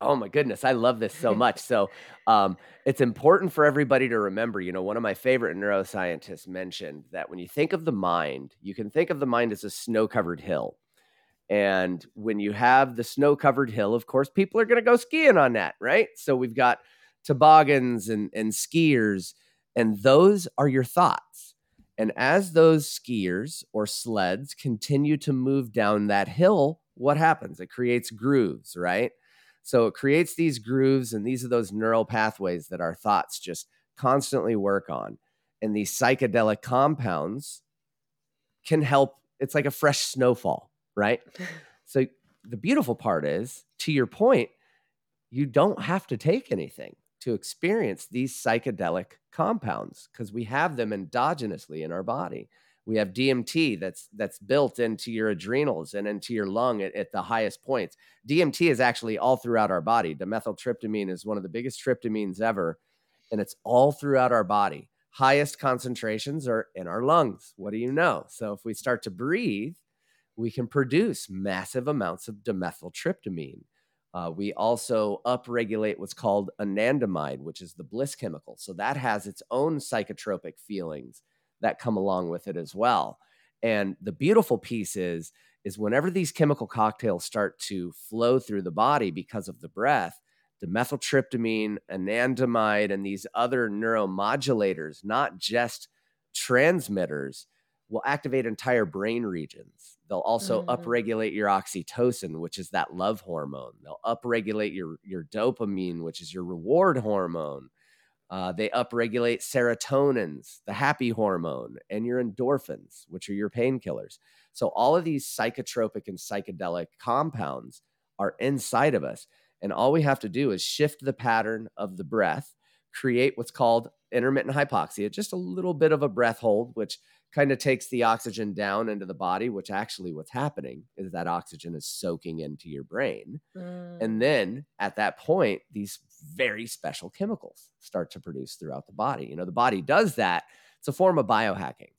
Oh my goodness, I love this so much. So, um, it's important for everybody to remember, you know, one of my favorite neuroscientists mentioned that when you think of the mind, you can think of the mind as a snow-covered hill. And when you have the snow-covered hill, of course, people are going to go skiing on that, right? So we've got toboggans and and skiers, and those are your thoughts. And as those skiers or sleds continue to move down that hill, what happens? It creates grooves, right? So it creates these grooves, and these are those neural pathways that our thoughts just constantly work on. And these psychedelic compounds can help. It's like a fresh snowfall, right? so the beautiful part is, to your point, you don't have to take anything to experience these psychedelic compounds because we have them endogenously in our body. We have DMT that's that's built into your adrenals and into your lung at, at, the highest points. DMT is actually all throughout our body. Dimethyltryptamine is one of the biggest tryptamines ever, and it's all throughout our body. Highest concentrations are in our lungs. What do you know? So if we start to breathe, we can produce massive amounts of dimethyltryptamine. Uh, we also upregulate what's called anandamide, which is the bliss chemical. So that has its own psychotropic feelings that come along with it as well. And the beautiful piece is is whenever these chemical cocktails start to flow through the body because of the breath, dimethyltryptamine, anandamide, and these other neuromodulators, not just transmitters, will activate entire brain regions. They'll also mm-hmm. upregulate your oxytocin, which is that love hormone. They'll upregulate your, your dopamine, which is your reward hormone. Uh, they upregulate serotonins, the happy hormone, and your endorphins, which are your painkillers. So, all of these psychotropic and psychedelic compounds are inside of us. And all we have to do is shift the pattern of the breath, create what's called intermittent hypoxia, just a little bit of a breath hold, which kind of takes the oxygen down into the body, which actually what's happening is that oxygen is soaking into your brain. Mm. And then at that point, these very special chemicals start to produce throughout the body. You know, the body does that. It's a form of biohacking.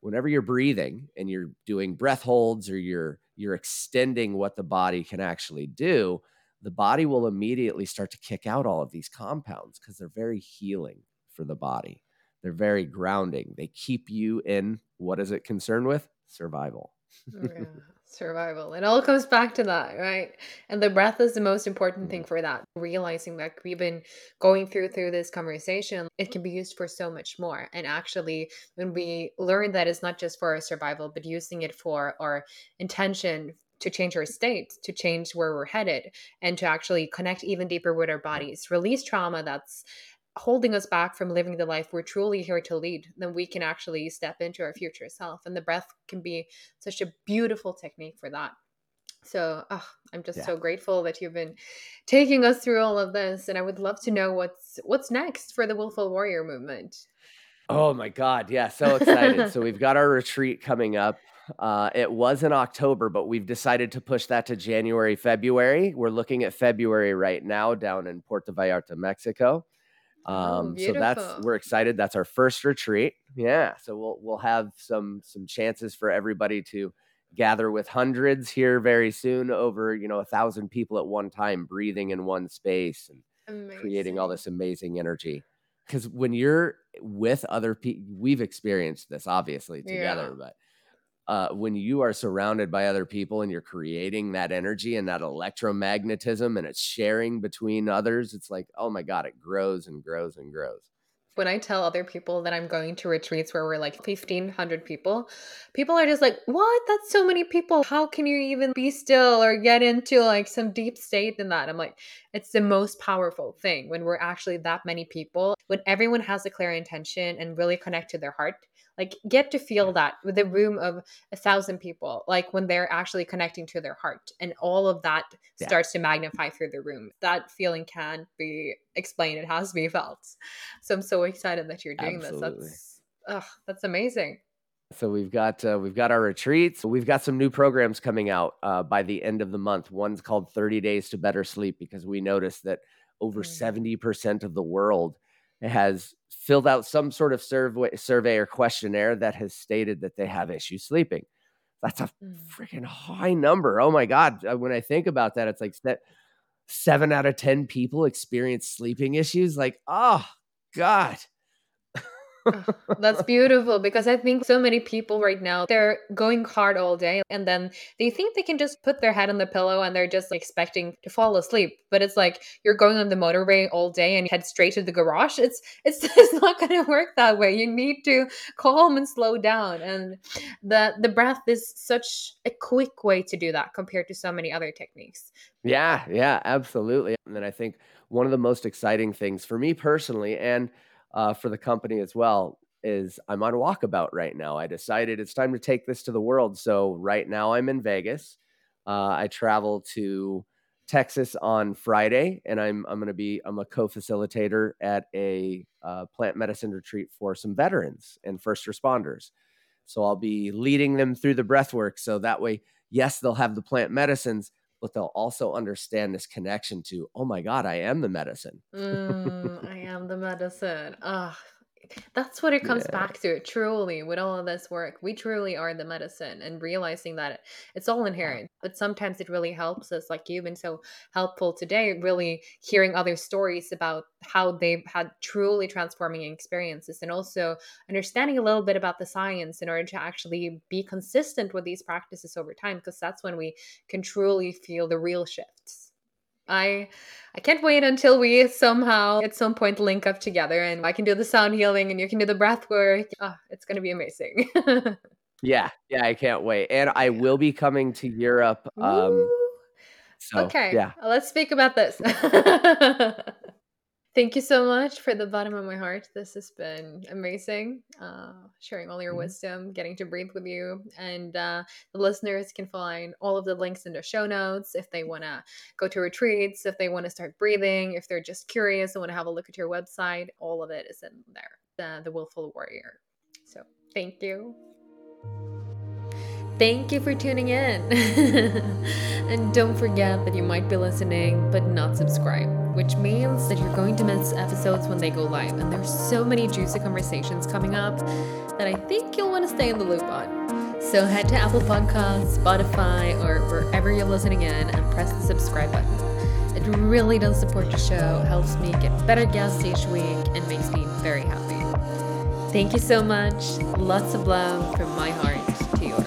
Whenever you're breathing and you're doing breath holds or you're you're extending what the body can actually do, the body will immediately start to kick out all of these compounds because they're very healing for the body. They're very grounding. They keep you in what is it concerned with? Survival. yeah, survival. It all comes back to that, right? And the breath is the most important thing mm-hmm. for that. Realizing that we've been going through through this conversation, it can be used for so much more. And actually, when we learn that it's not just for our survival, but using it for our intention to change our state, to change where we're headed, and to actually connect even deeper with our bodies, release trauma that's holding us back from living the life we're truly here to lead, then we can actually step into our future self. And the breath can be such a beautiful technique for that. So oh, I'm just yeah. so grateful that you've been taking us through all of this, and I would love to know what's what's next for the Willful Warrior movement. Oh my God, yeah, so excited! so we've got our retreat coming up. Uh, it was in October, but we've decided to push that to January, February. We're looking at February right now down in Puerto Vallarta, Mexico. Oh, um, oh, so that's we're excited. That's our first retreat. Yeah. So we'll we'll have some some chances for everybody to gather with hundreds here very soon over you know a thousand people at one time breathing in one space and amazing. creating all this amazing energy because when you're with other people we've experienced this obviously together yeah. but uh, when you are surrounded by other people and you're creating that energy and that electromagnetism and it's sharing between others, it's like, oh my God, it grows and grows and grows. When I tell other people that I'm going to retreats where we're like 1,500 people, people are just like, what? That's so many people. How can you even be still or get into like some deep state in that? I'm like, it's the most powerful thing when we're actually that many people, when everyone has a clear intention and really connect to their heart like get to feel that with a room of a thousand people like when they're actually connecting to their heart and all of that yeah. starts to magnify through the room that feeling can't be explained it has to be felt so i'm so excited that you're doing Absolutely. this that's ugh, that's amazing So we've got uh, we've got our retreats. We've got some new programs coming out uh, by the end of the month. One's called 30 Days to Better Sleep because we noticed that over mm. 70% of the world has filled out some sort of survey, survey or questionnaire that has stated that they have issues sleeping. That's a mm. freaking high number. Oh my God. Uh, when I think about that, it's like that seven out of 10 people experience sleeping issues. Like, oh God. That's beautiful because I think so many people right now they're going hard all day and then they think they can just put their head on the pillow and they're just expecting to fall asleep. But it's like you're going on the motorway all day and head straight to the garage. It's it's it's not going to work that way. You need to calm and slow down and the the breath is such a quick way to do that compared to so many other techniques. Yeah, yeah, absolutely. And then I think one of the most exciting things for me personally and uh, for the company as well is I'm on walkabout right now. I decided it's time to take this to the world. So right now I'm in Vegas. Uh, I travel to Texas on Friday, and I'm I'm going to be I'm a co-facilitator at a uh, plant medicine retreat for some veterans and first responders. So I'll be leading them through the breath work. So that way, yes, they'll have the plant medicines, but they'll also understand this connection to, oh my God, I am the medicine. mm, I am the medicine. Ah, that's what it comes yeah. back to. Truly, with all of this work, we truly are the medicine and realizing that it's all inherent. But sometimes it really helps us, like you've been so helpful today, really hearing other stories about how they've had truly transforming experiences and also understanding a little bit about the science in order to actually be consistent with these practices over time, because that's when we can truly feel the real shifts. I I can't wait until we somehow at some point link up together and I can do the sound healing and you can do the breath work. Oh, it's going to be amazing. yeah, yeah, I can't wait. And I will be coming to Europe um so, okay. Yeah. Let's speak about this. Thank you so much for the bottom of my heart. This has been amazing. Uh, sharing all your mm-hmm. wisdom, getting to breathe with you. And uh, the listeners can find all of the links in the show notes if they want to go to retreats, if they want to start breathing, if they're just curious and want to have a look at your website. All of it is in there, the, the Willful Warrior. So thank you. Thank you for tuning in. and don't forget that you might be listening but not subscribed, which means that you're going to miss episodes when they go live. And there's so many juicy conversations coming up that I think you'll want to stay in the loop on. So head to Apple Podcasts, Spotify, or wherever you're listening in and press the subscribe button. It really does support the show, helps me get better guests each week, and makes me very happy. Thank you so much. Lots of love from my heart to yours.